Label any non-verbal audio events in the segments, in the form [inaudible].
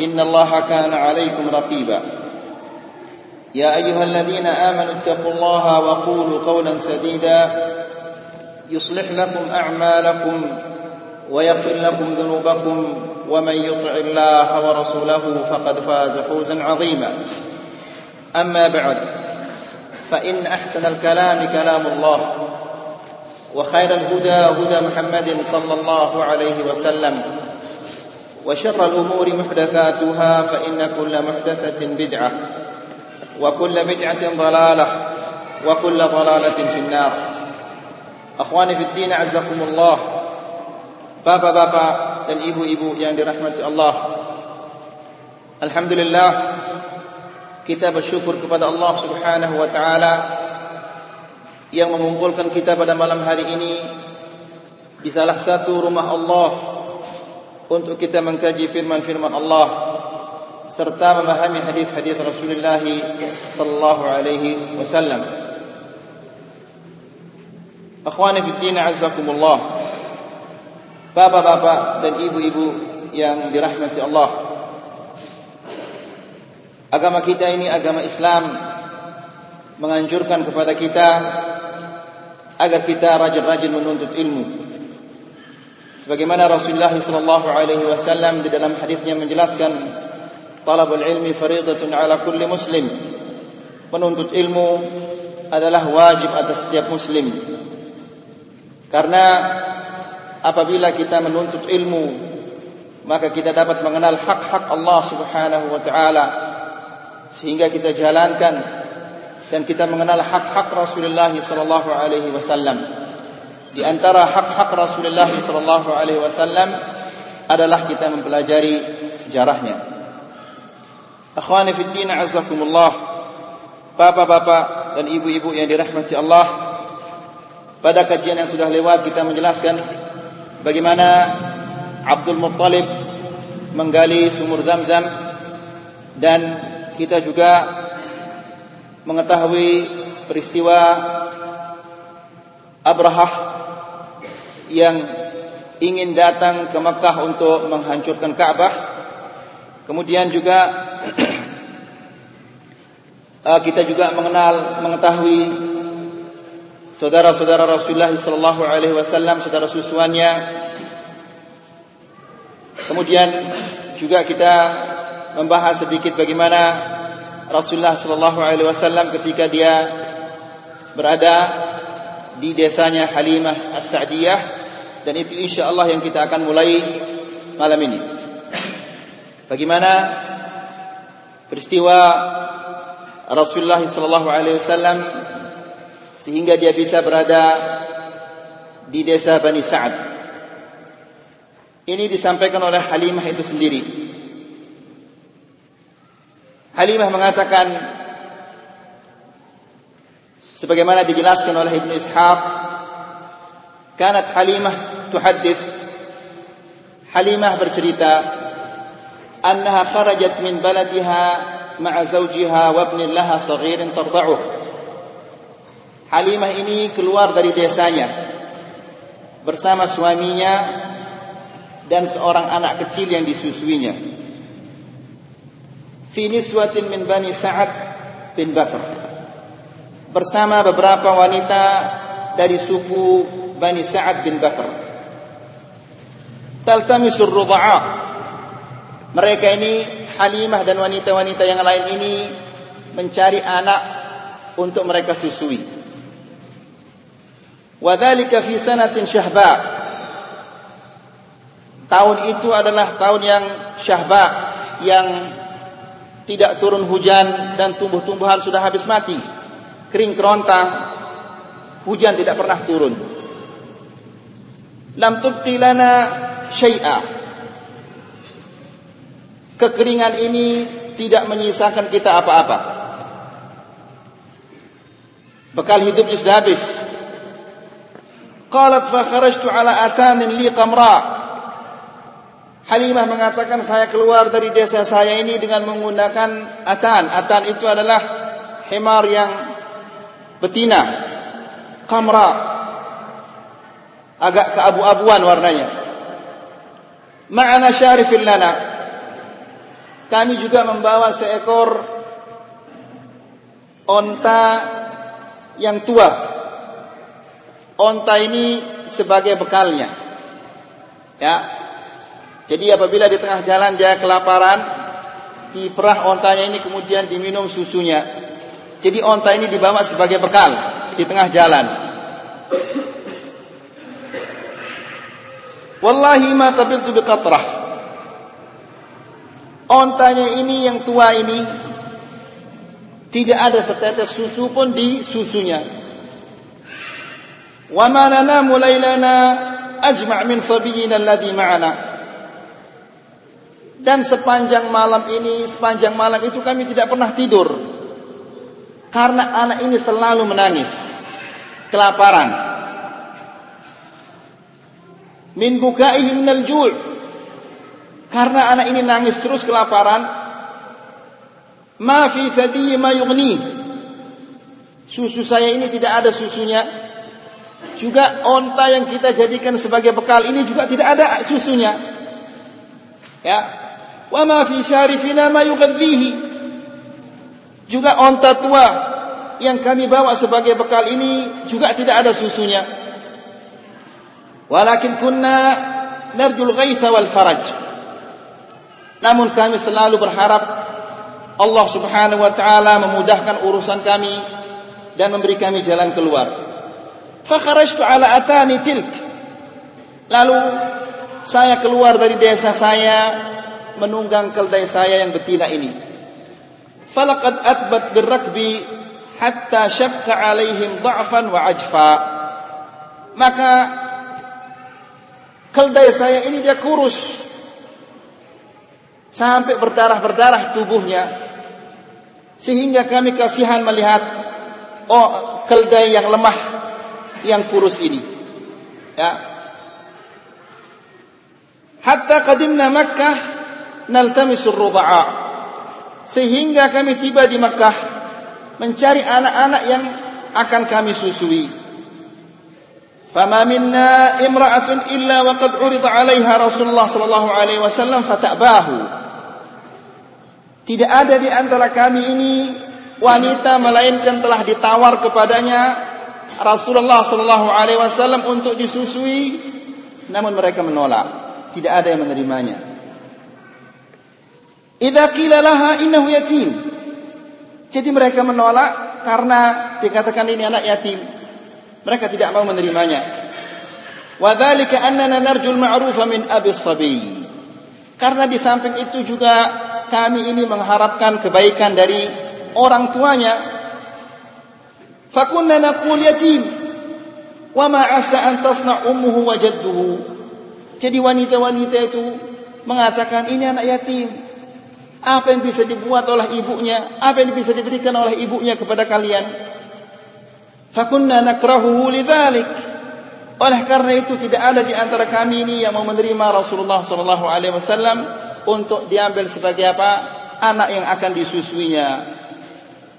إن الله كان عليكم رقيبا. يا أيها الذين آمنوا اتقوا الله وقولوا قولا سديدا. يصلح لكم أعمالكم ويغفر لكم ذنوبكم. ومن يطع الله ورسوله فقد فاز فوزا عظيما. أما بعد فإن أحسن الكلام كلام الله وخير الهدى هدى محمد صلى الله عليه وسلم. وشر الأمور محدثاتها فإن كل محدثة بدعة وكل بدعة ضلالة وكل ضلالة في النار. أخواني في الدين عزكم الله بابا بابا الإبو إبو يعني رحمة الله الحمد لله كتاب الشكر kepada الله سبحانه وتعالى yang mengumpulkan kita pada malam hari ini di salah satu rumah Allah untuk kita mengkaji firman-firman Allah serta memahami hadis-hadis Rasulullah sallallahu alaihi wasallam. Akhwani fi din azzakumullah. Bapak-bapak dan ibu-ibu yang dirahmati Allah. Agama kita ini agama Islam menganjurkan kepada kita agar kita rajin-rajin menuntut ilmu. Sebagaimana Rasulullah sallallahu alaihi wasallam di dalam hadisnya menjelaskan talabul ilmi fariidatun ala kulli muslim. Menuntut ilmu adalah wajib atas setiap muslim. Karena apabila kita menuntut ilmu maka kita dapat mengenal hak-hak Allah Subhanahu wa taala sehingga kita jalankan dan kita mengenal hak-hak Rasulullah sallallahu alaihi wasallam. Di antara hak-hak Rasulullah sallallahu alaihi wasallam adalah kita mempelajari sejarahnya. Akhwani fi din azakumullah. Bapak-bapak dan ibu-ibu yang dirahmati Allah. Pada kajian yang sudah lewat kita menjelaskan bagaimana Abdul Muttalib menggali sumur Zam-Zam dan kita juga mengetahui peristiwa Abrahah yang ingin datang ke Mekah untuk menghancurkan Ka'bah. Kemudian juga [clears throat] uh, kita juga mengenal mengetahui saudara-saudara Rasulullah sallallahu alaihi wasallam, saudara susuannya. Kemudian juga kita membahas sedikit bagaimana Rasulullah sallallahu alaihi wasallam ketika dia berada di desanya Halimah As-Sa'diyah dan itu insya Allah yang kita akan mulai malam ini. Bagaimana peristiwa Rasulullah sallallahu alaihi wasallam sehingga dia bisa berada di desa Bani Sa'ad. Ini disampaikan oleh Halimah itu sendiri. Halimah mengatakan sebagaimana dijelaskan oleh Ibnu Ishaq Kanat Halimah tuhaddits Halimah bercerita annaha kharajat min baladiha ma'a zawjiha wa ibnin laha saghirin tarda'uh Halimah ini keluar dari desanya bersama suaminya dan seorang anak kecil yang disusuinya. Fi niswatin min Bani Sa'ad bin Bakr. Bersama beberapa wanita dari suku Bani Sa'ad bin Bakr. Taltamisur rudha'a. Mereka ini Halimah dan wanita-wanita yang lain ini mencari anak untuk mereka susui. Wadzalika fi sanatin syahba. Tahun itu adalah tahun yang syahba yang tidak turun hujan dan tumbuh-tumbuhan sudah habis mati. Kering kerontang. Hujan tidak pernah turun. Lam tubqi lana syai'a. Kekeringan ini tidak menyisakan kita apa-apa. Bekal hidupnya sudah habis. Qalat fa kharajtu ala atanin li qamra. Halimah mengatakan saya keluar dari desa saya ini dengan menggunakan atan. Atan itu adalah himar yang betina. Qamra. Agak keabu-abuan warnanya. Ma'ana syarifin lana. Kami juga membawa seekor onta yang tua. Onta ini sebagai bekalnya. Ya. Jadi apabila di tengah jalan dia kelaparan, diperah ontanya ini kemudian diminum susunya. Jadi onta ini dibawa sebagai bekal di tengah jalan. Wallahi ma tabitu biqatrah. Ontanya ini yang tua ini tidak ada setetes susu pun di susunya. Wa ma nanamu ajma' min sabiyina alladhi ma'ana. Dan sepanjang malam ini, sepanjang malam itu kami tidak pernah tidur. Karena anak ini selalu menangis. Kelaparan. Min bukaihi minal jul' Karena anak ini nangis terus kelaparan, ma fi thadiyi ma yughni. Susu saya ini tidak ada susunya. Juga onta yang kita jadikan sebagai bekal ini juga tidak ada susunya. Ya. Wa ma fi syarifina ma. Juga onta tua yang kami bawa sebagai bekal ini juga tidak ada susunya. Walakin kunna narjul ghaitha wal faraj. Namun kami selalu berharap Allah Subhanahu wa taala memudahkan urusan kami dan memberi kami jalan keluar. Fakharajtu ala atani tilk. Lalu saya keluar dari desa saya menunggang keldai saya yang betina ini. Falaqad atbat birrakbi hatta syaqqa alaihim dha'fan wa ajfa. Maka keldai saya ini dia kurus. Sampai berdarah-berdarah tubuhnya. Sehingga kami kasihan melihat oh keldai yang lemah yang kurus ini. Ya. Hatta qadimna Makkah naltamisur ruda'a sehingga kami tiba di Mekah mencari anak-anak yang akan kami susui. Fama minna imra'atun illa wa qad 'urida 'alaiha Rasulullah sallallahu alaihi wasallam fata'bahu. Tidak ada di antara kami ini wanita melainkan telah ditawar kepadanya Rasulullah sallallahu alaihi wasallam untuk disusui namun mereka menolak. Tidak ada yang menerimanya. Idza qila laha innahu yatim Jadi mereka menolak karena dikatakan ini anak yatim mereka tidak mau menerimanya wa dzalika annana narjul ma'rufa min abi sabi karena di samping itu juga kami ini mengharapkan kebaikan dari orang tuanya. Fakunna naqul yatim wa ma asa an tasna ummuhu wa jadduhu. Jadi wanita-wanita itu mengatakan ini anak yatim. Apa yang bisa dibuat oleh ibunya? Apa yang bisa diberikan oleh ibunya kepada kalian? Fakunna nakrahuhu lidzalik. Oleh karena itu tidak ada di antara kami ini yang mau menerima Rasulullah sallallahu alaihi wasallam untuk diambil sebagai apa? Anak yang akan disusuinya.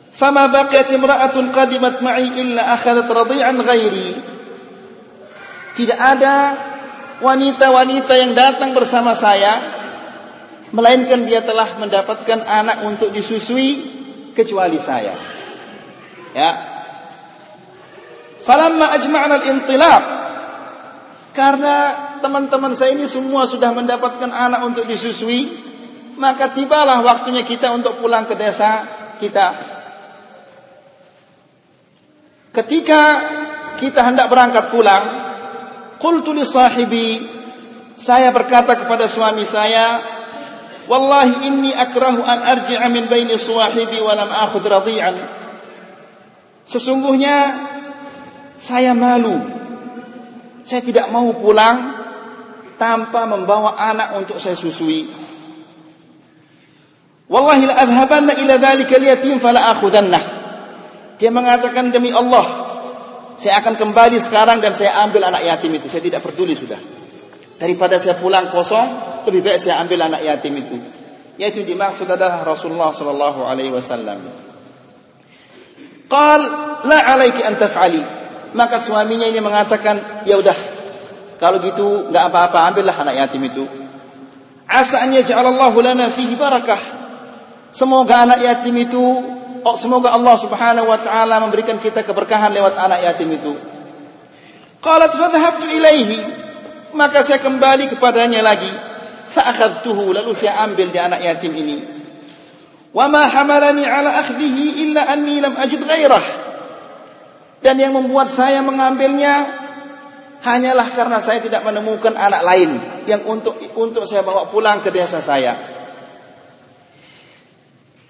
Fama baqiyat imra'atun qadimat ma'i illa akhadat radi'an ghairi. Tidak ada wanita-wanita yang datang bersama saya melainkan dia telah mendapatkan anak untuk disusui kecuali saya. Ya. Falamma ajma'na al-intilaq karena teman-teman saya ini semua sudah mendapatkan anak untuk disusui, maka tibalah waktunya kita untuk pulang ke desa kita. Ketika kita hendak berangkat pulang, qultu li sahibi, saya berkata kepada suami saya, "Wallahi inni akrahu an arji'a min baini suwahibi wa lam akhudh radi'an." Sesungguhnya saya malu. Saya tidak mau pulang tanpa membawa anak untuk saya susui. Wallahi la adhabanna ila dhalika al-yatim fala akhudannah. Dia mengatakan demi Allah, saya akan kembali sekarang dan saya ambil anak yatim itu. Saya tidak peduli sudah. Daripada saya pulang kosong, lebih baik saya ambil anak yatim itu. Yaitu dimaksud adalah Rasulullah sallallahu alaihi wasallam. Qal la alaiki an taf'ali. Maka suaminya ini mengatakan, "Ya udah. Kalau gitu enggak apa-apa, ambillah anak yatim itu." Asa an yaj'alallahu lana fihi barakah. Semoga anak yatim itu oh, semoga Allah Subhanahu wa taala memberikan kita keberkahan lewat anak yatim itu. Qalat fadhhabtu ilaihi maka saya kembali kepadanya lagi. Fa akhadtuhu lalu saya ambil di anak yatim ini. Wa ma hamalani ala akhdhihi illa anni lam ajid ghairah. Dan yang membuat saya mengambilnya hanyalah karena saya tidak menemukan anak lain yang untuk untuk saya bawa pulang ke desa saya.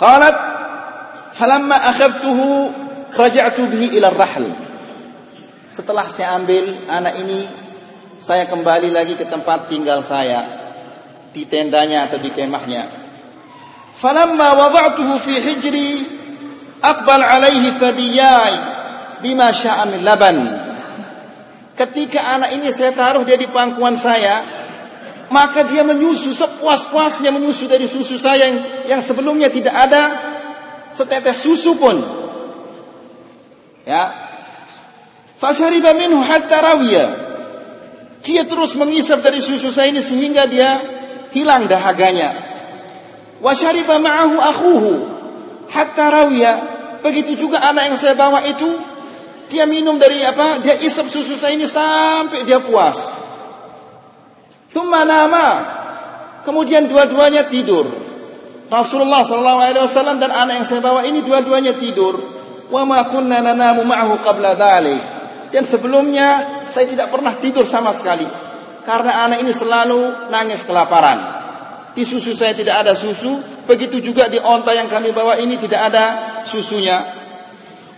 Qalat falamma akhadtuhu raja'tu bihi ila rahl. Setelah saya ambil anak ini saya kembali lagi ke tempat tinggal saya di tendanya atau di kemahnya. Falamma wada'tuhu fi hijri aqbal alaihi fadiyai bima sya'a min laban. Ketika anak ini saya taruh dia di pangkuan saya, maka dia menyusu sepuas-puasnya menyusu dari susu saya yang, yang sebelumnya tidak ada setetes susu pun. Ya. Fashariba minhu hatta rawiya. Dia terus mengisap dari susu saya ini sehingga dia hilang dahaganya. Wa syariba ma'ahu akhuhu hatta rawiya. Begitu juga anak yang saya bawa itu dia minum dari apa? Dia isap susu saya ini sampai dia puas. Thumma nama. Kemudian dua-duanya tidur. Rasulullah sallallahu alaihi wasallam dan anak yang saya bawa ini dua-duanya tidur. Wa ma kunna nanamu ma'ahu qabla dhalik. Dan sebelumnya saya tidak pernah tidur sama sekali. Karena anak ini selalu nangis kelaparan. Di susu saya tidak ada susu, begitu juga di onta yang kami bawa ini tidak ada susunya.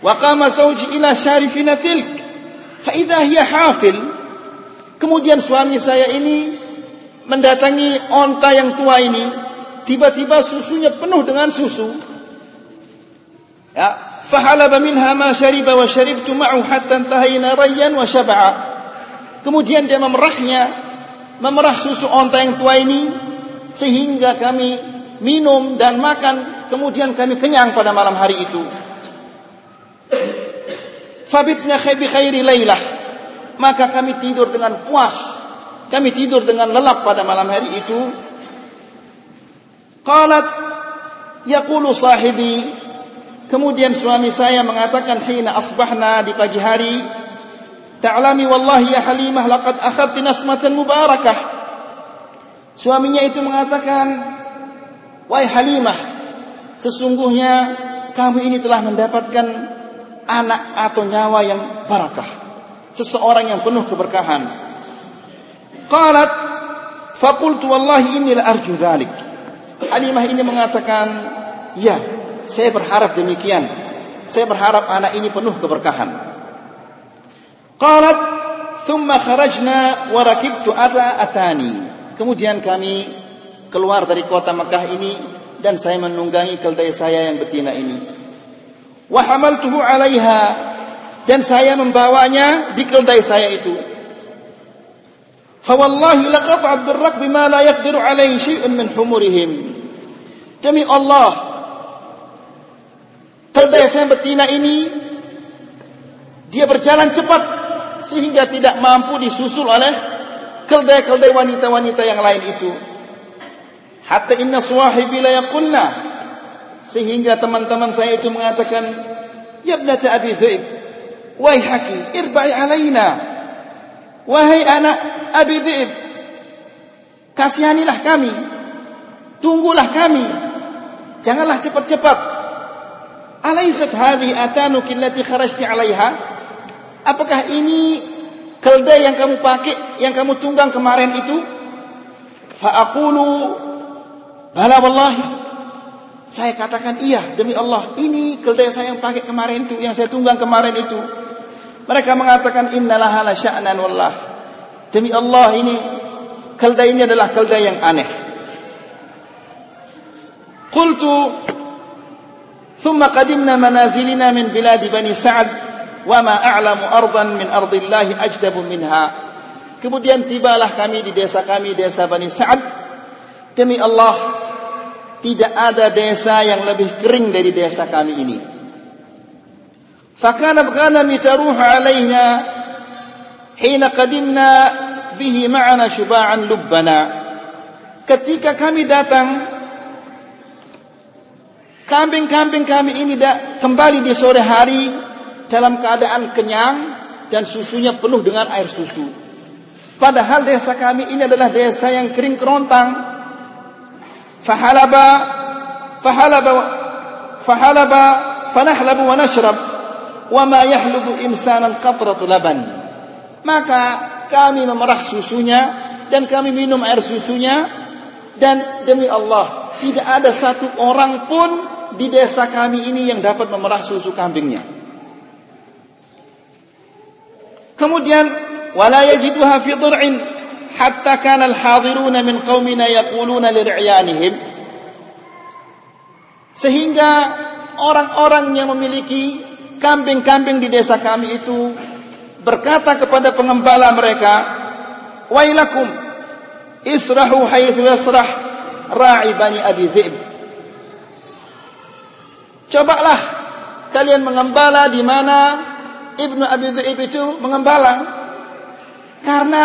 Wa qama syarifina tilk. Fa hafil. Kemudian suami saya ini mendatangi onta yang tua ini, tiba-tiba susunya penuh dengan susu. Ya, fahalaba minha ma syariba wa syaribtu ma'u hatta intahayna rayyan wa syab'a. Kemudian dia memerahnya, memerah susu onta yang tua ini sehingga kami minum dan makan, kemudian kami kenyang pada malam hari itu. Fabitna bi khairi lailah. Maka kami tidur dengan puas kami tidur dengan lelap pada malam hari itu. Qalat yaqulu sahibi kemudian suami saya mengatakan hina asbahna di pagi hari ta'lami wallahi ya halimah laqad akhadti nasmatan mubarakah suaminya itu mengatakan wahai halimah sesungguhnya kamu ini telah mendapatkan anak atau nyawa yang barakah seseorang yang penuh keberkahan Qalat faqultu wallahi inni la arju dhalik. Halimah ini mengatakan, "Ya, saya berharap demikian. Saya berharap anak ini penuh keberkahan." Qalat thumma kharajna wa rakibtu ata atani. Kemudian kami keluar dari kota Mekah ini dan saya menunggangi keldai saya yang betina ini. Wa hamaltuhu 'alaiha dan saya membawanya di keldai saya itu. Fawallahi laqata'at birrak bima la yaqdiru alaihi syai'un min humurihim. Demi Allah, keldai saya betina ini dia berjalan cepat sehingga tidak mampu disusul oleh keldai-keldai wanita-wanita yang lain itu. Hatta inna suwahibi la yaqulna sehingga teman-teman saya itu mengatakan, "Ya ibnata Abi Dhaib, waihaki irba'i alaina." Wahai anak Abi Dhib, kasihanilah kami. Tunggulah kami. Janganlah cepat-cepat. Alaysat hadhi atanuki allati kharajti 'alaiha? Apakah ini keldai yang kamu pakai, yang kamu tunggang kemarin itu? Fa'aqulu bala wallahi. Saya katakan iya demi Allah. Ini keldai saya yang pakai kemarin itu, yang saya tunggang kemarin itu. Mereka mengatakan innallaha la sya'nan wallah. Demi Allah ini keldai ini adalah keldai yang aneh. Qultu thumma qadimna manazilina min biladi bani Sa'ad wa ma a'lamu ardan min ardillahi ajdabu minha. Kemudian tibalah kami di desa kami, desa Bani Sa'ad. Demi Allah, tidak ada desa yang lebih kering dari desa kami ini. Fakana ghanami mitaruh alaina hina qadimna bihi ma'ana shuba'an lubbana. Ketika kami datang, kambing-kambing kami ini kembali di sore hari dalam keadaan kenyang dan susunya penuh dengan air susu. Padahal desa kami ini adalah desa yang kering kerontang. Fahalaba fahalaba fahalaba fanahlabu wa nashrab wa ma yahlubu insanan qatratu laban. Maka kami memerah susunya dan kami minum air susunya dan demi Allah tidak ada satu orang pun di desa kami ini yang dapat memerah susu kambingnya kemudian wala yajiduha fi dhur'in hatta kana al-hadiruna min qaumina yaquluna sehingga orang-orang yang memiliki kambing-kambing di desa kami itu berkata kepada pengembala mereka, "Wailakum israhu haitsu yasrah ra'i bani Abi Dzib." Cobalah kalian mengembala di mana Ibnu Abi Dzib itu mengembala. Karena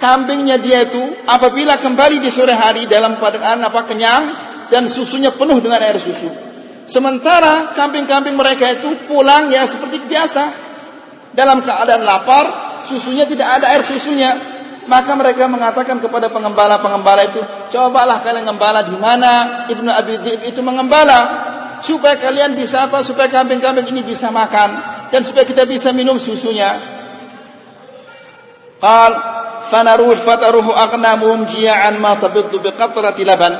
kambingnya dia itu apabila kembali di sore hari dalam keadaan apa kenyang dan susunya penuh dengan air susu. Sementara kambing-kambing mereka itu pulang ya seperti biasa. Dalam keadaan lapar, susunya tidak ada air susunya. Maka mereka mengatakan kepada pengembala-pengembala itu, cobalah kalian gembala di mana Ibnu Abi Dzib itu mengembala supaya kalian bisa apa? Supaya kambing-kambing ini bisa makan dan supaya kita bisa minum susunya. Qal fanaruh fataruhu aqnamuhum jia'an ma tabiddu biqatrati laban.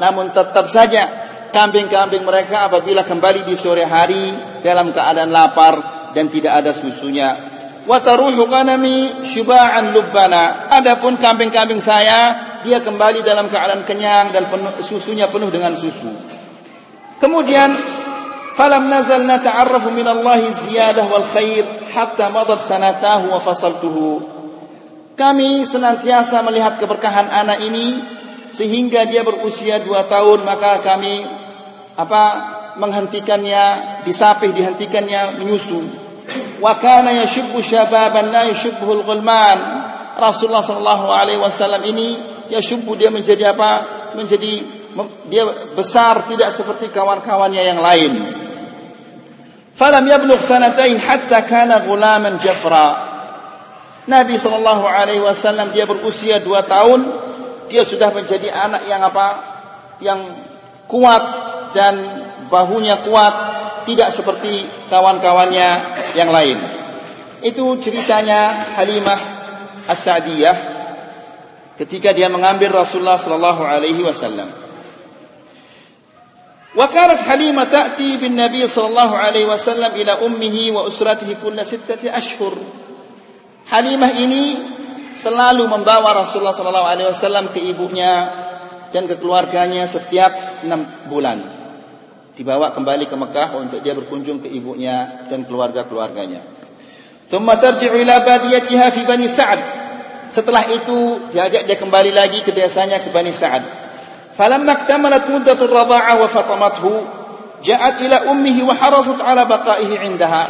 Namun tetap saja kambing-kambing mereka apabila kembali di sore hari dalam keadaan lapar dan tidak ada susunya. Wa taruhu qanami syuba'an lubbana. Adapun kambing-kambing saya dia kembali dalam keadaan kenyang dan penuh, susunya penuh dengan susu. Kemudian falam nazal nata'arrafu min Allah ziyadah wal khair hatta madat sanatahu wa fasaltuhu. Kami senantiasa melihat keberkahan anak ini sehingga dia berusia dua tahun maka kami apa menghentikannya disapih dihentikannya menyusu. Wa kana yashubbu shababan la yashubbuhu al-ghulman. Rasulullah sallallahu alaihi wasallam ini yashubbu dia menjadi apa menjadi dia besar tidak seperti kawan-kawannya yang lain falam yablugh sanatain hatta kana ghulaman jafra Nabi sallallahu alaihi wasallam dia berusia dua tahun dia sudah menjadi anak yang apa yang kuat dan bahunya kuat tidak seperti kawan-kawannya yang lain. Itu ceritanya Halimah As-Sa'diyah ketika dia mengambil Rasulullah sallallahu alaihi wasallam. Halimah ta'ti bin Nabi sallallahu alaihi wasallam ila ummihi wa usratihi kulla sittati ashhur. Halimah ini selalu membawa Rasulullah sallallahu alaihi wasallam ke ibunya dan ke keluarganya setiap enam bulan dibawa kembali ke Mekah untuk dia berkunjung ke ibunya dan keluarga-keluarganya. Thumma tarji'u ila badiyatiha fi Bani Sa'ad. Setelah itu diajak dia kembali lagi ke desanya ke Bani Sa'ad. Muddatur radha'a wa fatamathu, ja'at ila ummihi wa harasat ala baqaihi 'indaha.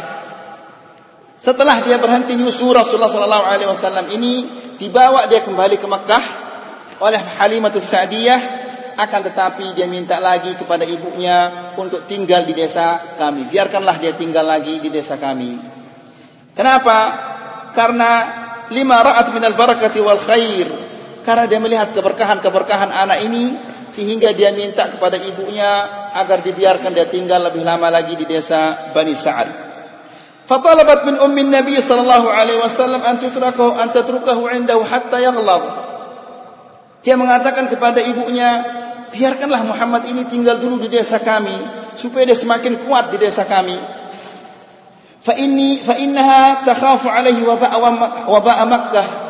Setelah dia berhenti nyusu Rasulullah sallallahu alaihi wasallam ini dibawa dia kembali ke Mekah oleh Halimatus Sa'diyah akan tetapi dia minta lagi kepada ibunya untuk tinggal di desa kami. Biarkanlah dia tinggal lagi di desa kami. Kenapa? Karena lima ra'at minal barakati wal khair. Karena dia melihat keberkahan-keberkahan anak ini sehingga dia minta kepada ibunya agar dibiarkan dia tinggal lebih lama lagi di desa Bani Sa'ad. Fatalabat min ummi Nabi sallallahu alaihi wasallam an tutrakahu an tatrukahu indahu hatta yaghlab. Dia mengatakan kepada ibunya, biarkanlah Muhammad ini tinggal dulu di desa kami supaya dia semakin kuat di desa kami. Fa inni fa innaha takhafu alaihi waba waba Makkah.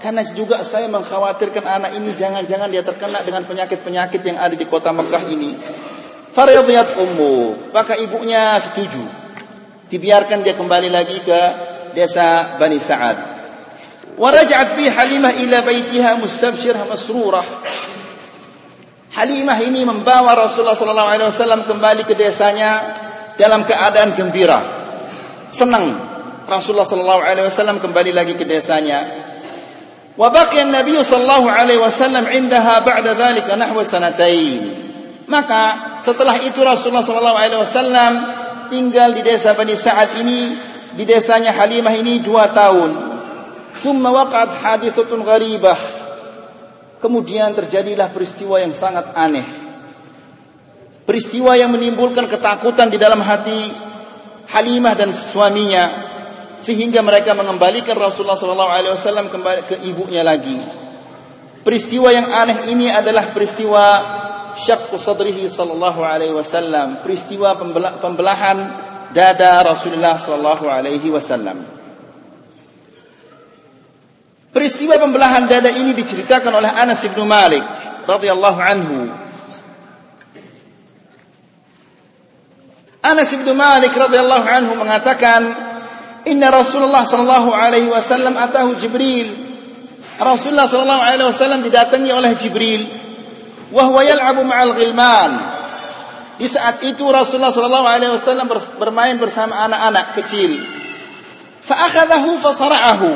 Karena juga saya mengkhawatirkan anak ini jangan-jangan dia terkena dengan penyakit-penyakit yang ada di kota Mekah ini. Faradiyat ummu, maka ibunya setuju dibiarkan dia kembali lagi ke desa Bani Sa'ad. Waraja'at bi Halimah ila baitiha mustabshirah masrurah. Halimah ini membawa Rasulullah sallallahu alaihi wasallam kembali ke desanya dalam keadaan gembira. Senang Rasulullah sallallahu alaihi wasallam kembali lagi ke desanya. Wa baqiya an-nabiy sallallahu alaihi wasallam indaha ba'da dhalika nahwa sanatain. Maka setelah itu Rasulullah sallallahu alaihi wasallam tinggal di desa Bani Sa'ad ini di desanya Halimah ini dua tahun. Thumma waqa'at hadithatun gharibah. Kemudian terjadilah peristiwa yang sangat aneh. Peristiwa yang menimbulkan ketakutan di dalam hati Halimah dan suaminya sehingga mereka mengembalikan Rasulullah SAW kembali ke ibunya lagi. Peristiwa yang aneh ini adalah peristiwa syaqqu sadrihi sallallahu alaihi wasallam, peristiwa pembelahan dada Rasulullah sallallahu alaihi wasallam. Peristiwa pembelahan dada ini diceritakan oleh Anas bin Malik radhiyallahu anhu. Anas bin Malik radhiyallahu anhu mengatakan, "Inna Rasulullah sallallahu alaihi wasallam atahu Jibril." Rasulullah sallallahu alaihi wasallam didatangi oleh Jibril wahwa yal'abu ma'al ghilman. Di saat itu Rasulullah sallallahu alaihi wasallam bermain bersama anak-anak kecil. Fa akhadahu fa sara'ahu.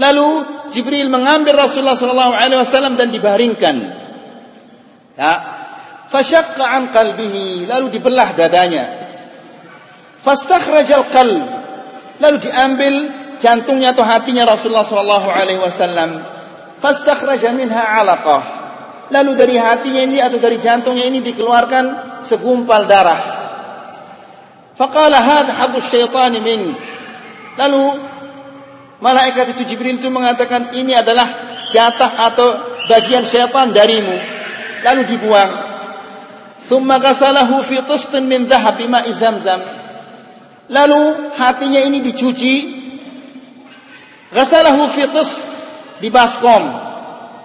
Lalu Jibril mengambil Rasulullah sallallahu alaihi wasallam dan dibaringkan. Ya. Fashaqqa an qalbihi, lalu dibelah dadanya. Fastakhrajal qalb. Lalu diambil jantungnya atau hatinya Rasulullah sallallahu alaihi wasallam. Fastakhraja minha 'alaqah lalu dari hatinya ini atau dari jantungnya ini dikeluarkan segumpal darah. Faqala hadha hadus syaitani mink. Lalu malaikat itu Jibril itu mengatakan ini adalah jatah atau bagian syaitan darimu. Lalu dibuang. Thumma ghasalahu fi tustin min dhahab bima zamzam. Lalu hatinya ini dicuci. Ghasalahu fi tus di baskom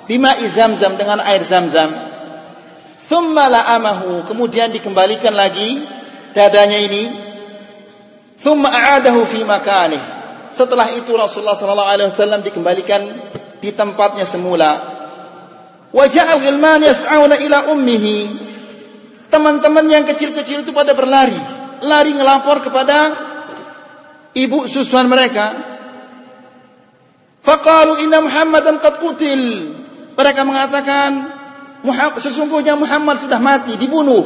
bima zamzam dengan air zamzam. Thumma la'amahu, kemudian dikembalikan lagi dadanya ini. Thumma a'adahu fi makanih. Setelah itu Rasulullah sallallahu alaihi wasallam dikembalikan di tempatnya semula. Waja'al ghilman yas'auna ila ummihi. Teman-teman yang kecil-kecil itu pada berlari, lari ngelapor kepada ibu susuan mereka. Faqalu inna Muhammadan qad qutil. Mereka mengatakan sesungguhnya Muhammad sudah mati, dibunuh.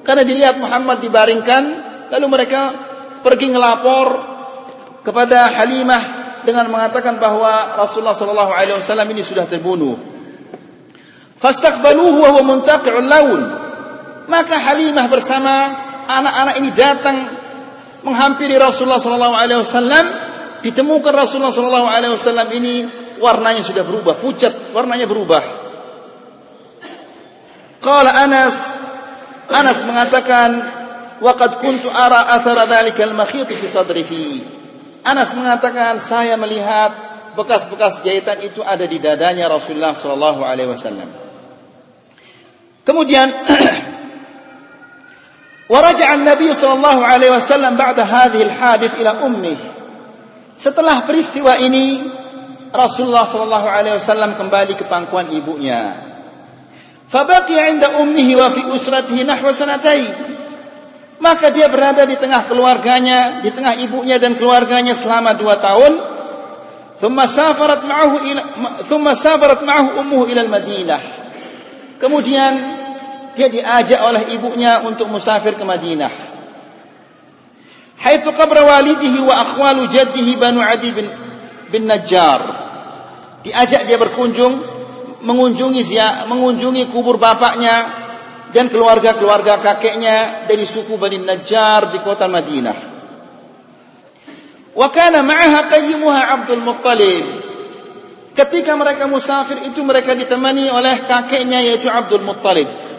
Karena dilihat Muhammad dibaringkan, lalu mereka pergi ngelapor kepada Halimah dengan mengatakan bahwa Rasulullah sallallahu alaihi wasallam ini sudah terbunuh. Fastaqbaluhu wa huwa. Maka Halimah bersama anak-anak ini datang menghampiri Rasulullah sallallahu alaihi wasallam, ditemukan Rasulullah sallallahu alaihi wasallam ini warnanya sudah berubah, pucat, warnanya berubah. Qala Anas Anas mengatakan waqad kuntu ara athara dhalika al-makhit fi sadrihi. Anas mengatakan saya melihat bekas-bekas jahitan itu ada di dadanya Rasulullah sallallahu alaihi wasallam. Kemudian [clears throat] ورجع النبي صلى الله عليه وسلم بعد هذه الحادث إلى أمه Setelah peristiwa ini Rasulullah sallallahu alaihi wasallam kembali ke pangkuan ibunya. Fabaqiya 'inda ummihi wa fi usratihi nahwa. Maka dia berada di tengah keluarganya, di tengah ibunya dan keluarganya selama dua tahun. Thumma safarat ma'ahu ila thumma safarat ma'ahu ummuhu ila. Kemudian dia diajak oleh ibunya untuk musafir ke Madinah. Haitsu qabra walidihi wa akhwalu jaddihi Banu Adi bin bin Najjar. Diajak dia berkunjung mengunjungi mengunjungi kubur bapaknya dan keluarga-keluarga kakeknya dari suku Bani Najjar di kota Madinah. Wa kana ma'aha qayyimuha Abdul Muttalib. Ketika mereka musafir itu mereka ditemani oleh kakeknya yaitu Abdul Muttalib.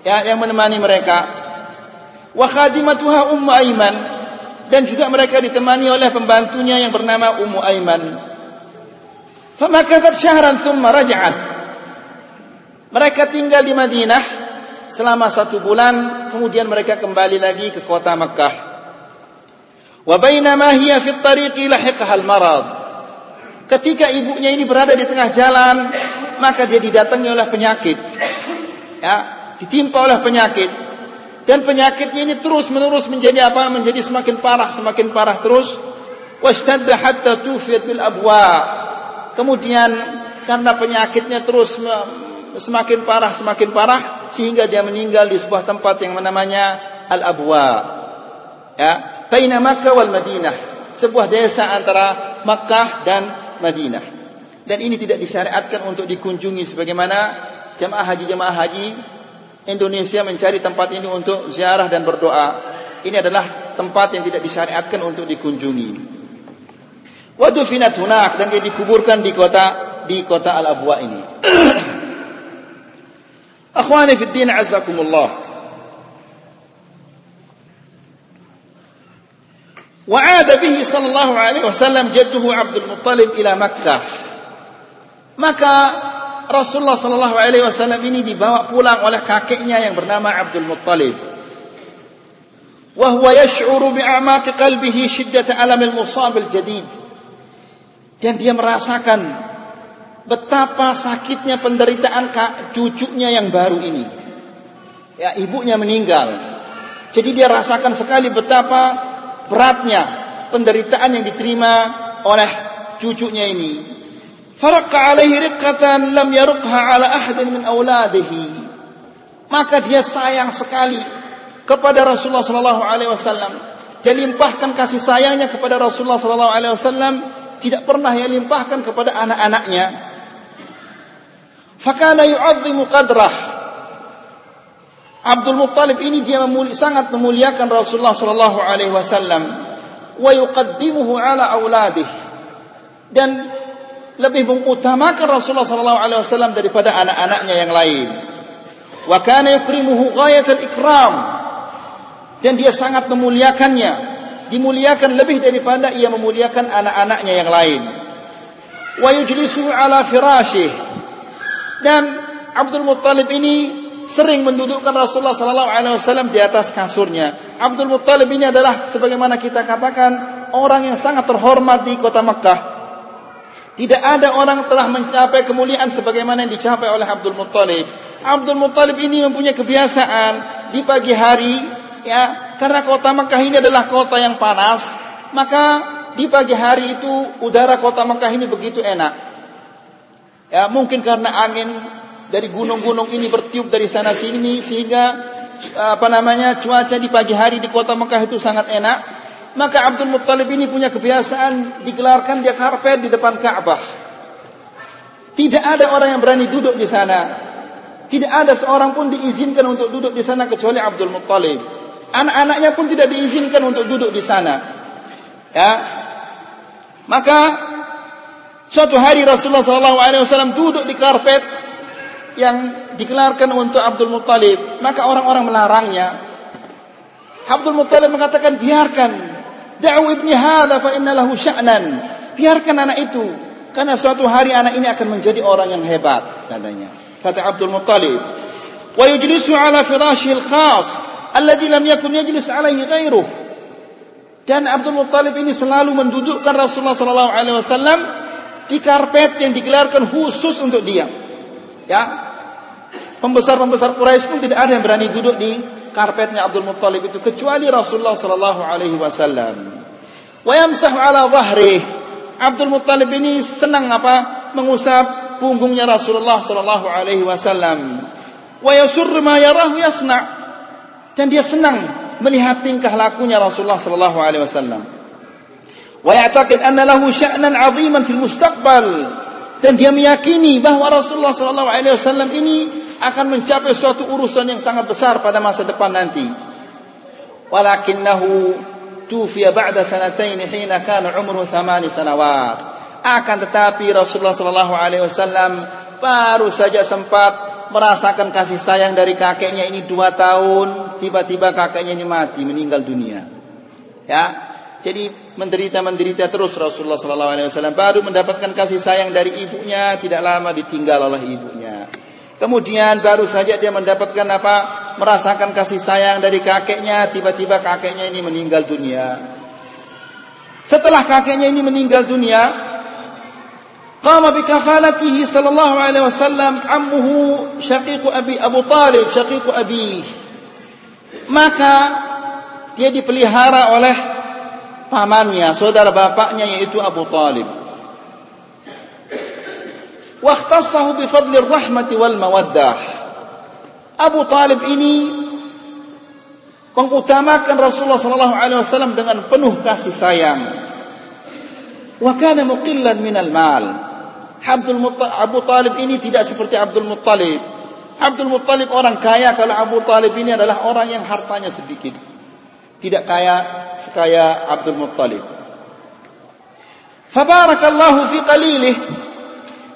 Ya, yang menemani mereka. Wa khadimatuha Ummu Aiman dan juga mereka ditemani oleh pembantunya yang bernama Ummu Aiman. Famakathat syahran thumma raja'at. Mereka tinggal di Madinah selama satu bulan, kemudian mereka kembali lagi ke kota Makkah. Wa bainama hiya fi tariqi lahiqaha al-marad. Ketika ibunya ini berada di tengah jalan, maka dia didatangi oleh penyakit. Ya, ditimpa oleh penyakit. Dan penyakitnya ini terus-menerus menjadi apa? Menjadi semakin parah, semakin parah terus. Washtadda hatta tufiyat bil abwa. Kemudian karena penyakitnya terus semakin parah, semakin parah sehingga dia meninggal di sebuah tempat yang namanya Al-Abwa. Ya, baina Makkah wal Madinah, sebuah desa antara Makkah dan Madinah. Dan ini tidak disyariatkan untuk dikunjungi sebagaimana jemaah haji jemaah haji Indonesia mencari tempat ini untuk ziarah dan berdoa. Ini adalah tempat yang tidak disyariatkan untuk dikunjungi. Wadufinat hunak dan dia dikuburkan di kota di kota Al Abwa ini. [clears throat] Akhwani fi din azakumullah. وعاد به صلى الله عليه وسلم جده عبد المطلب إلى مكة maka Rasulullah Shallallahu Alaihi Wasallam ini dibawa pulang oleh kakeknya yang bernama Abdul Muttalib. Wahwa yashuru bi'amati qalbihi shiddat alam al-musab al-jadid. Dan dia merasakan betapa sakitnya penderitaan kak cucunya yang baru ini. Ya, ibunya meninggal. Jadi dia rasakan sekali betapa beratnya penderitaan yang diterima oleh cucunya ini. Farqa alaihi riqqatan lam yarqha ala ahadin min auladihi. Maka dia sayang sekali kepada Rasulullah sallallahu alaihi wasallam. Dia limpahkan kasih sayangnya kepada Rasulullah sallallahu alaihi wasallam tidak pernah ia limpahkan kepada anak-anaknya. Fakana yu'azzimu qadrah. Abdul Muttalib ini dia memuli, sangat memuliakan Rasulullah sallallahu alaihi wasallam wa yuqaddimuhu ala auladih dan lebih mengutamakan Rasulullah sallallahu alaihi wasallam daripada anak-anaknya yang lain. Wa kana yukrimuhu ghayatul ikram dan dia sangat memuliakannya, dimuliakan lebih daripada ia memuliakan anak-anaknya yang lain. Wa yujlisu ala firashih dan Abdul Muttalib ini sering mendudukkan Rasulullah sallallahu alaihi wasallam di atas kasurnya. Abdul Muttalib ini adalah sebagaimana kita katakan orang yang sangat terhormat di kota Makkah. Tidak ada orang telah mencapai kemuliaan sebagaimana yang dicapai oleh Abdul Muttalib. Abdul Muttalib ini mempunyai kebiasaan di pagi hari ya karena kota Makkah ini adalah kota yang panas, maka di pagi hari itu udara kota Makkah ini begitu enak. Ya, mungkin karena angin dari gunung-gunung ini bertiup dari sana sini sehingga apa namanya cuaca di pagi hari di kota Mekah itu sangat enak. Maka Abdul Muttalib ini punya kebiasaan digelarkan dia karpet di depan Ka'bah. Tidak ada orang yang berani duduk di sana. Tidak ada seorang pun diizinkan untuk duduk di sana kecuali Abdul Muttalib. Anak-anaknya pun tidak diizinkan untuk duduk di sana. Ya. Maka suatu hari Rasulullah SAW duduk di karpet yang dikelarkan untuk Abdul Muttalib, maka orang-orang melarangnya. Abdul Muttalib mengatakan, biarkan. Da'u ibni hadha fa inna lahu sya'nan. Biarkan anak itu. Karena suatu hari anak ini akan menjadi orang yang hebat, katanya. Kata Abdul Muttalib. Wa yujlisu ala firashil khas. Alladhi lam yakun yajlis alaihi ghairuh. Dan Abdul Muttalib ini selalu mendudukkan Rasulullah sallallahu alaihi wasallam di karpet yang digelarkan khusus untuk dia. Ya. Pembesar-pembesar Quraisy pun tidak ada yang berani duduk di karpetnya Abdul Muttalib itu kecuali Rasulullah sallallahu alaihi wasallam. Wa yamsahu ala dhahri. Abdul Muttalib ini senang apa? Mengusap punggungnya Rasulullah sallallahu alaihi wasallam. Wa yasurru ma yarahu yasna. Dan dia senang melihat tingkah lakunya Rasulullah sallallahu alaihi wasallam. Wa ya'taqid anna lahu sya'nan 'aziman fil mustaqbal dan dia meyakini bahwa Rasulullah sallallahu alaihi wasallam ini akan mencapai suatu urusan yang sangat besar pada masa depan nanti. Walakinnahu tufiya ba'da sanataini hina kana umruhu thamani sanawat. Akan tetapi Rasulullah sallallahu alaihi wasallam baru saja sempat merasakan kasih sayang dari kakeknya ini dua tahun, tiba-tiba kakeknya ini mati, meninggal dunia. Ya, jadi menderita-menderita terus Rasulullah sallallahu alaihi wasallam baru mendapatkan kasih sayang dari ibunya, tidak lama ditinggal oleh ibunya. Kemudian baru saja dia mendapatkan apa? Merasakan kasih sayang dari kakeknya, tiba-tiba kakeknya ini meninggal dunia. Setelah kakeknya ini meninggal dunia, qama bi kafalatihi sallallahu alaihi wasallam ammuhu syaqiq abi Abu Talib, syaqiq abi. Maka dia dipelihara oleh pamannya, saudara bapaknya yaitu Abu Talib. Wakhtassahu bifadli rahmati wal mawaddah. Abu Talib ini mengutamakan Rasulullah sallallahu alaihi wasallam dengan penuh kasih sayang. Wa kana muqillan minal mal. Abdul Abu Talib ini tidak seperti Abdul Muttalib. Abdul Muttalib orang kaya kalau Abu Talib ini adalah orang yang hartanya sedikit. Tidak kaya sekaya Abdul Muttalib. Fabarakallahu fi qalilih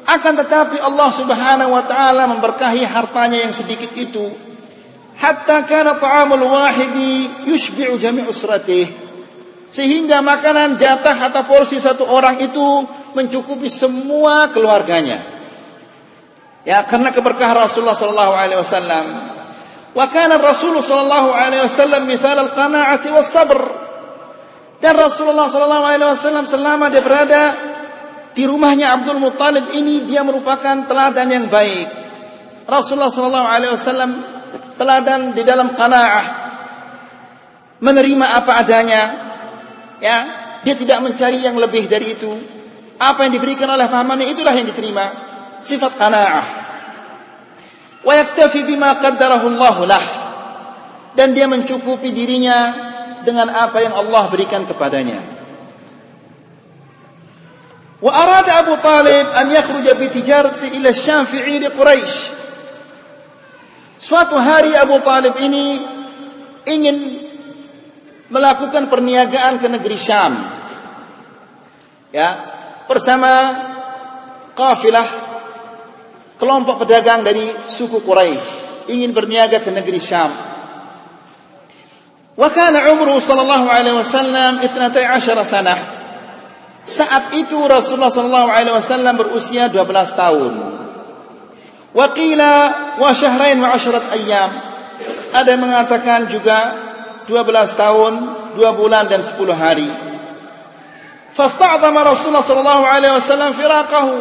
akan tetapi Allah Subhanahu wa taala memberkahi hartanya yang sedikit itu. Hatta kana ta'amul wahidi yushbi'u jami' usratih. Sehingga makanan jatah atau porsi satu orang itu mencukupi semua keluarganya. Ya, karena keberkahan Rasulullah sallallahu alaihi wasallam. Wa kana Rasul sallallahu alaihi wasallam mithal al-qana'ati was sabr. Dan Rasulullah sallallahu alaihi wasallam selama dia berada di rumahnya Abdul Muttalib ini dia merupakan teladan yang baik. Rasulullah sallallahu alaihi wasallam teladan di dalam qanaah menerima apa adanya. Ya, dia tidak mencari yang lebih dari itu. Apa yang diberikan oleh pamannya itulah yang diterima. Sifat qanaah. Wa yaktafi bima qaddarahu Allah lah. Dan dia mencukupi dirinya dengan apa yang Allah berikan kepadanya. وأراد أبو طالب أن يخرج بتجارة إلى الشام في عيد قريش Suatu hari Abu Talib ini ingin melakukan perniagaan ke negeri Syam. Ya, bersama kafilah kelompok pedagang dari suku Quraisy ingin berniaga ke negeri Syam. Wa kana umru sallallahu alaihi wasallam 12 sanah. Saat itu Rasulullah sallallahu alaihi wasallam berusia 12 tahun. Wa qila wa syahrain wa asharat ayyam. Ada yang mengatakan juga 12 tahun, 2 bulan dan 10 hari. Fasta'zama Rasulullah sallallahu alaihi wasallam firaqahu.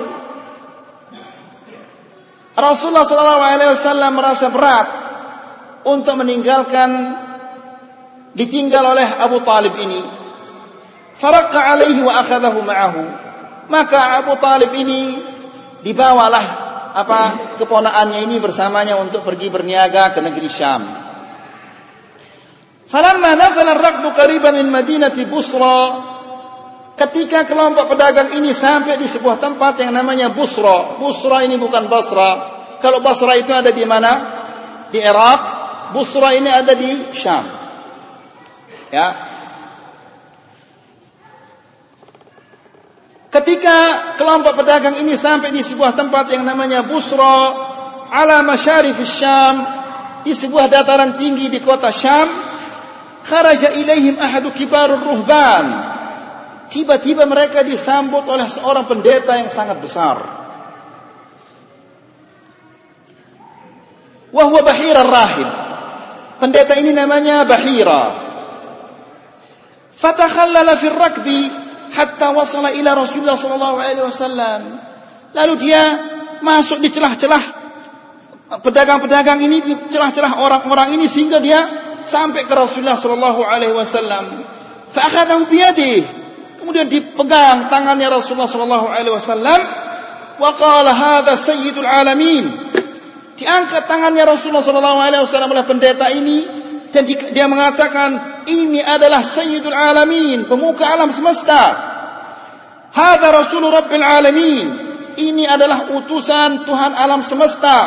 Rasulullah sallallahu alaihi wasallam merasa berat untuk meninggalkan ditinggal oleh Abu Talib ini Faraqqa alaihi wa akhadahu ma'ahu. Maka Abu Talib ini dibawalah apa keponaannya ini bersamanya untuk pergi berniaga ke negeri Syam. Falamma nazala ar-rakbu qariban min Madinati Busra Ketika kelompok pedagang ini sampai di sebuah tempat yang namanya Busra. Busra ini bukan Basra. Kalau Basra itu ada di mana? Di Irak. Busra ini ada di Syam. Ya, Ketika kelompok pedagang ini sampai di sebuah tempat yang namanya Busra ala masyarif Syam di sebuah dataran tinggi di kota Syam kharaja ilaihim ahadu kibarur ruhban. Tiba-tiba mereka disambut oleh seorang pendeta yang sangat besar. Wahwa Bahira rahib. Pendeta ini namanya Bahira. Fatakhallala fil rakbi hatta wasala ila Rasulullah sallallahu alaihi wasallam. Lalu dia masuk di celah-celah pedagang-pedagang ini di celah-celah orang-orang ini sehingga dia sampai ke Rasulullah sallallahu alaihi wasallam. Fa akhadahu. Kemudian dipegang tangannya Rasulullah sallallahu alaihi wasallam wa qala sayyidul alamin. Diangkat tangannya Rasulullah sallallahu alaihi wasallam oleh pendeta ini dan dia mengatakan ini adalah sayyidul alamin pemuka alam semesta hadza rasul rabbil alamin ini adalah utusan Tuhan alam semesta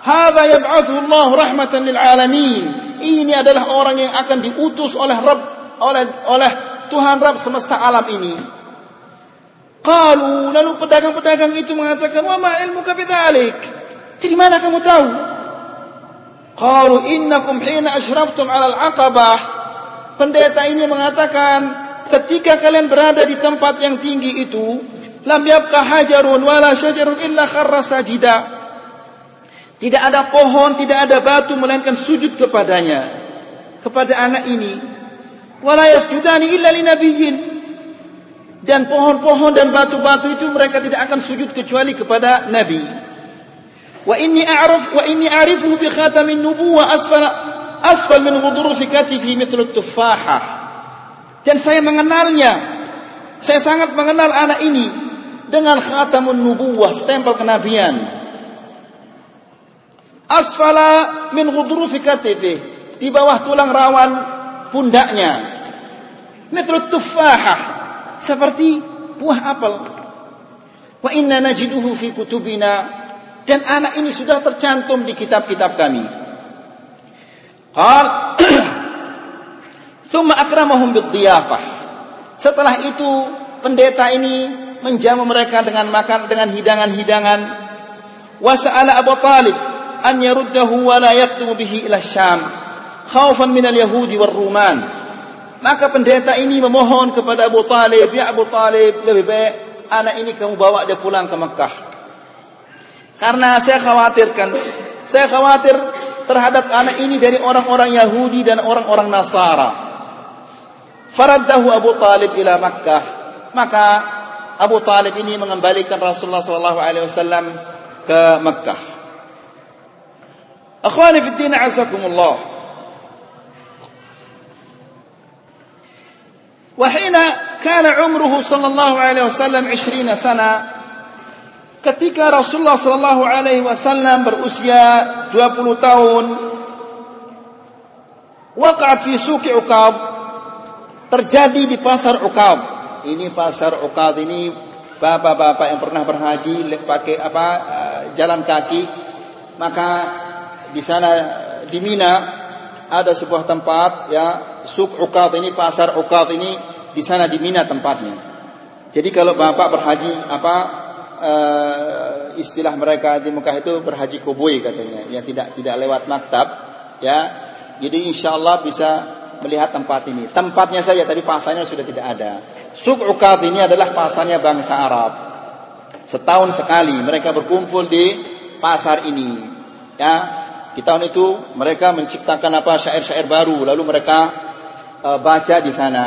hadza yab'athu Allah rahmatan lil alamin ini adalah orang yang akan diutus oleh Rabb oleh oleh Tuhan Rabb semesta alam ini. Qalu lalu pedagang-pedagang itu mengatakan, "Wa ma ilmuka bidzalik?" Dari mana kamu tahu? Qalu innakum hina asyraftum 'ala al-aqabah. Pendeta ini mengatakan, ketika kalian berada di tempat yang tinggi itu, lam yabqa hajarun wala syajarun illa kharra sajida. Tidak ada pohon, tidak ada batu melainkan sujud kepadanya. Kepada anak ini. Wala yasjudani illa linabiyyin. Dan pohon-pohon dan batu-batu itu mereka tidak akan sujud kecuali kepada nabi. Wa inni a'rif wa inni a'rifuhu bi khatamin nubuwah asfala asfal min ghudrufi katifi mithlu tuffahah. Dan saya mengenalnya. Saya sangat mengenal anak ini dengan khatamun nubuwah, stempel kenabian. Asfala min ghudrufi katifi, di bawah tulang rawan pundaknya. Mithlu tuffahah, seperti buah apel. Wa inna najiduhu fi kutubina dan anak ini sudah tercantum di kitab-kitab kami. Qal [clears throat] Thumma akramahum bidhiyafah. Setelah itu pendeta ini menjamu mereka dengan makan dengan hidangan-hidangan. Wa sa'ala Abu Talib an yaruddahu wa la yaktumu bihi ila Syam khaufan min al-yahudi war Ruman. Maka pendeta ini memohon kepada Abu Talib, ya Abu Talib, lebih baik anak ini kamu bawa dia pulang ke Mekah. Karena saya khawatirkan, saya khawatir terhadap anak ini dari orang-orang Yahudi dan orang-orang Nasara. Faraddahu Abu Talib ila Makkah. Maka Abu Talib ini mengembalikan Rasulullah sallallahu alaihi wasallam ke Makkah. Akhwani fi din azakumullah. وحين كان عمره صلى الله عليه وسلم 20 سنة ketika Rasulullah sallallahu alaihi wasallam berusia 20 tahun waqa'at fi suqi Uqab terjadi di pasar Uqab. Ini pasar Uqab ini bapak-bapak yang pernah berhaji pakai apa eh, jalan kaki, maka di sana di Mina ada sebuah tempat ya Suk Uqab ini pasar Uqab ini di sana di Mina tempatnya. Jadi kalau bapak berhaji apa uh, istilah mereka di Mekah itu berhaji koboi katanya, yang tidak tidak lewat maktab ya. Jadi insya Allah bisa melihat tempat ini. Tempatnya saja tapi pasarnya sudah tidak ada. Suk Ukad ini adalah pasarnya bangsa Arab. Setahun sekali mereka berkumpul di pasar ini. Ya, di tahun itu mereka menciptakan apa syair-syair baru lalu mereka uh, baca di sana.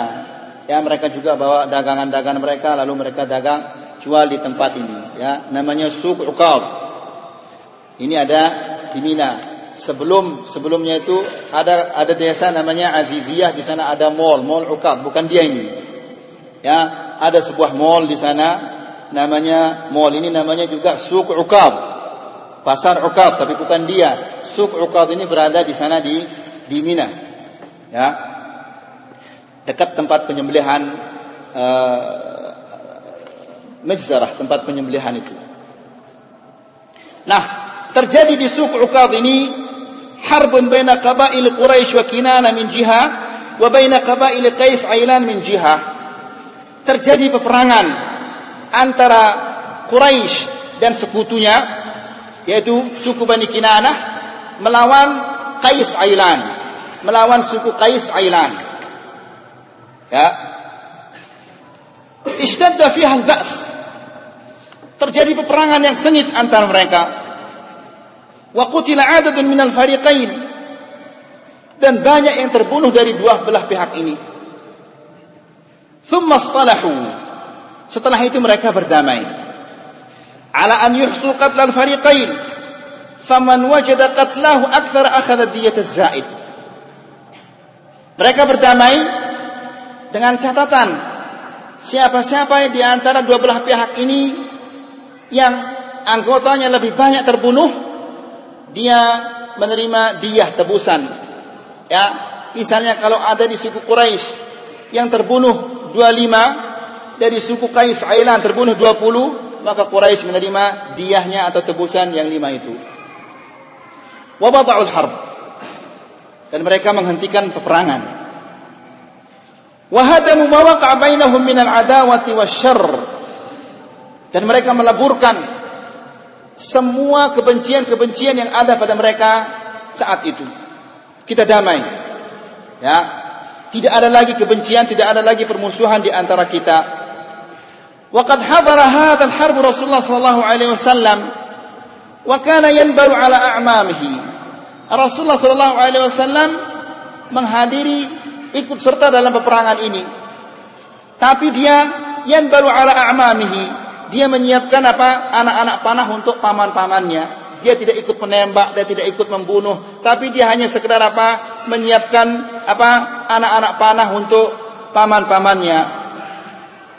Ya, mereka juga bawa dagangan-dagangan mereka lalu mereka dagang jual di tempat ini ya. Namanya Suk Ukad. Ini ada di Mina. Sebelum sebelumnya itu ada ada desa namanya Aziziyah di sana ada mall mall Ukab bukan dia ini. Ya ada sebuah mall di sana namanya mall ini namanya juga Suk Ukab pasar Ukab tapi bukan dia. Suk Ukab ini berada di sana di di Mina. Ya. Dekat tempat penyembelihan uh, Majzarah tempat penyembelihan itu nah terjadi di Suk Ukab ini harbun baina qabail Quraisy wa Kinana min jiha wa baina qabail Qais Ailan min jiha. Terjadi peperangan antara Quraisy dan sekutunya yaitu suku Bani Kinanah melawan Qais Ailan, melawan suku Qais Ailan. Ya. Ishtadda fiha al-ba's. Terjadi peperangan yang sengit antara mereka wa qutila adadun minal fariqain dan banyak yang terbunuh dari dua belah pihak ini. Thumma istalahu. Setelah itu mereka berdamai. Ala an yuhsu qatl al-fariqain. Faman wajada qatlahu akthar akhadha diyat az-zaid. Mereka berdamai dengan catatan siapa-siapa di antara dua belah pihak ini yang anggotanya lebih banyak terbunuh dia menerima diyah tebusan. Ya, misalnya kalau ada di suku Quraisy yang terbunuh 25 dari suku Qais Ailan terbunuh 20, maka Quraisy menerima diyahnya atau tebusan yang lima itu. Wabada'ul harb. Dan mereka menghentikan peperangan. Wa hadamu ma bainahum min al-adawati wasyarr. Dan mereka meleburkan semua kebencian-kebencian yang ada pada mereka saat itu. Kita damai. Ya. Tidak ada lagi kebencian, tidak ada lagi permusuhan di antara kita. Waqad hadara hadzal harb Rasulullah sallallahu alaihi wasallam wa kana yanbaru ala a'mamihi. Rasulullah sallallahu alaihi wasallam menghadiri ikut serta dalam peperangan ini. Tapi dia yang baru ala a'mamihi, dia menyiapkan apa anak-anak panah untuk paman-pamannya. Dia tidak ikut menembak, dia tidak ikut membunuh, tapi dia hanya sekedar apa menyiapkan apa anak-anak panah untuk paman-pamannya.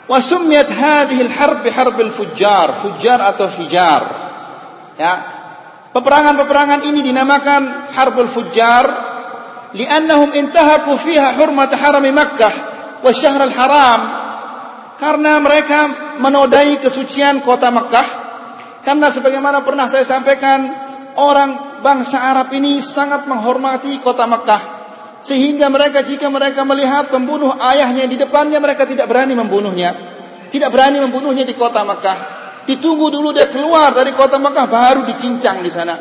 Wasumiyat hadhil harb harbil fujar, fujar atau fijar. Ya. Peperangan-peperangan ini dinamakan harbul fujar li'annahum intahaku fiha hurmat harami Makkah wa syahrul haram karena mereka menodai kesucian kota Mekah. Karena sebagaimana pernah saya sampaikan orang bangsa Arab ini sangat menghormati kota Mekah. Sehingga mereka jika mereka melihat pembunuh ayahnya di depannya mereka tidak berani membunuhnya. Tidak berani membunuhnya di kota Mekah. Ditunggu dulu dia keluar dari kota Mekah baru dicincang di sana.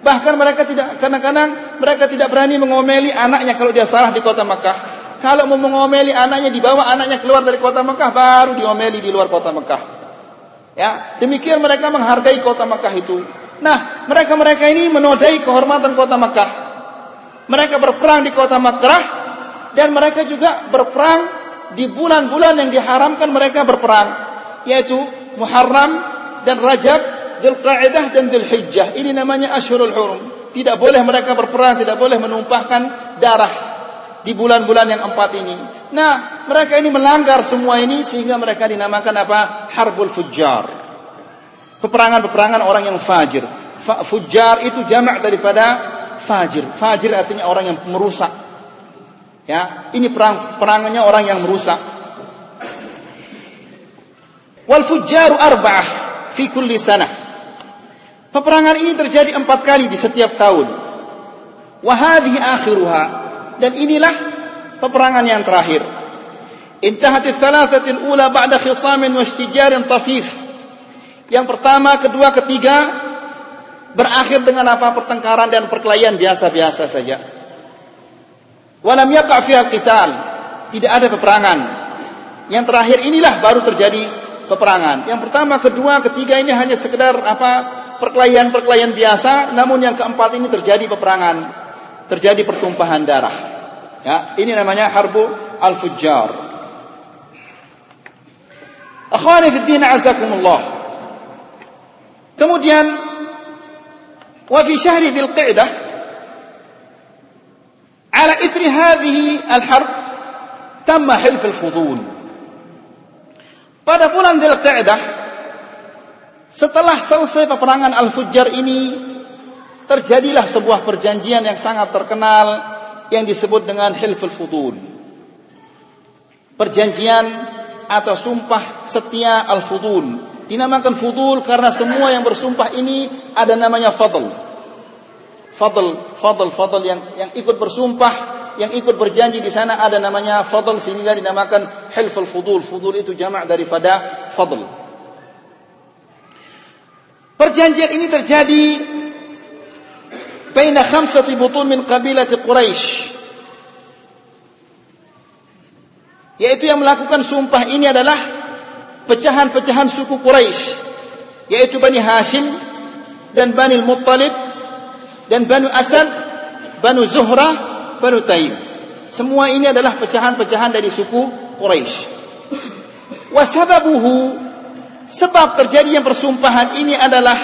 Bahkan mereka tidak kadang-kadang mereka tidak berani mengomeli anaknya kalau dia salah di kota Mekah. Kalau mau mengomeli anaknya dibawa anaknya keluar dari kota Mekah baru diomeli di luar kota Mekah. Ya, demikian mereka menghargai kota Mekah itu. Nah, mereka-mereka ini menodai kehormatan kota Mekah. Mereka berperang di kota Mekah dan mereka juga berperang di bulan-bulan yang diharamkan mereka berperang, yaitu Muharram dan Rajab Dzulqa'dah dan Dzulhijjah. Ini namanya Ashurul Hurum. Tidak boleh mereka berperang, tidak boleh menumpahkan darah di bulan-bulan yang empat ini. Nah, mereka ini melanggar semua ini sehingga mereka dinamakan apa? Harbul Fujjar. Peperangan-peperangan orang yang fajir. Fujjar itu jamak daripada fajir. Fajir artinya orang yang merusak. Ya, ini perang perangannya orang yang merusak. Wal fujjaru arba'ah fi kulli sanah. Peperangan ini terjadi empat kali di setiap tahun. Wahadi akhiruha. Dan inilah peperangan yang terakhir. Intahat thalathatil ula ba'da khisamin wa tafif. Yang pertama, kedua, ketiga berakhir dengan apa pertengkaran dan perkelahian biasa-biasa saja. Walam yaqa' fiha qital. Tidak ada peperangan. Yang terakhir inilah baru terjadi peperangan. Yang pertama, kedua, ketiga ini hanya sekedar apa perkelahian-perkelahian biasa, namun yang keempat ini terjadi peperangan, terjadi pertumpahan darah. Ya, ini namanya harbu al-fujjar. Akhwani fi din azakumullah. Kemudian wa fi syahri dzil ala ithri hadhihi al-harb tamma hilf al-fudul. Pada bulan dzil qa'dah setelah selesai peperangan Al-Fujjar ini, terjadilah sebuah perjanjian yang sangat terkenal yang disebut dengan Hilful Fudul. Perjanjian atau sumpah setia Al-Fudul. Dinamakan Fudul karena semua yang bersumpah ini ada namanya Fadl. Fadl, Fadl, Fadl yang yang ikut bersumpah, yang ikut berjanji di sana ada namanya Fadl sehingga dinamakan Hilful Fudul. Fudul itu jamak daripada Fadl. Perjanjian ini terjadi baina khamsati butun min qabilati Quraisy. Yaitu yang melakukan sumpah ini adalah pecahan-pecahan suku Quraisy, yaitu Bani Hashim dan Bani Muttalib dan Bani Asad, Bani Zuhrah, Bani Taim. Semua ini adalah pecahan-pecahan dari suku Quraisy. Wasababuhu Sebab terjadinya persumpahan ini adalah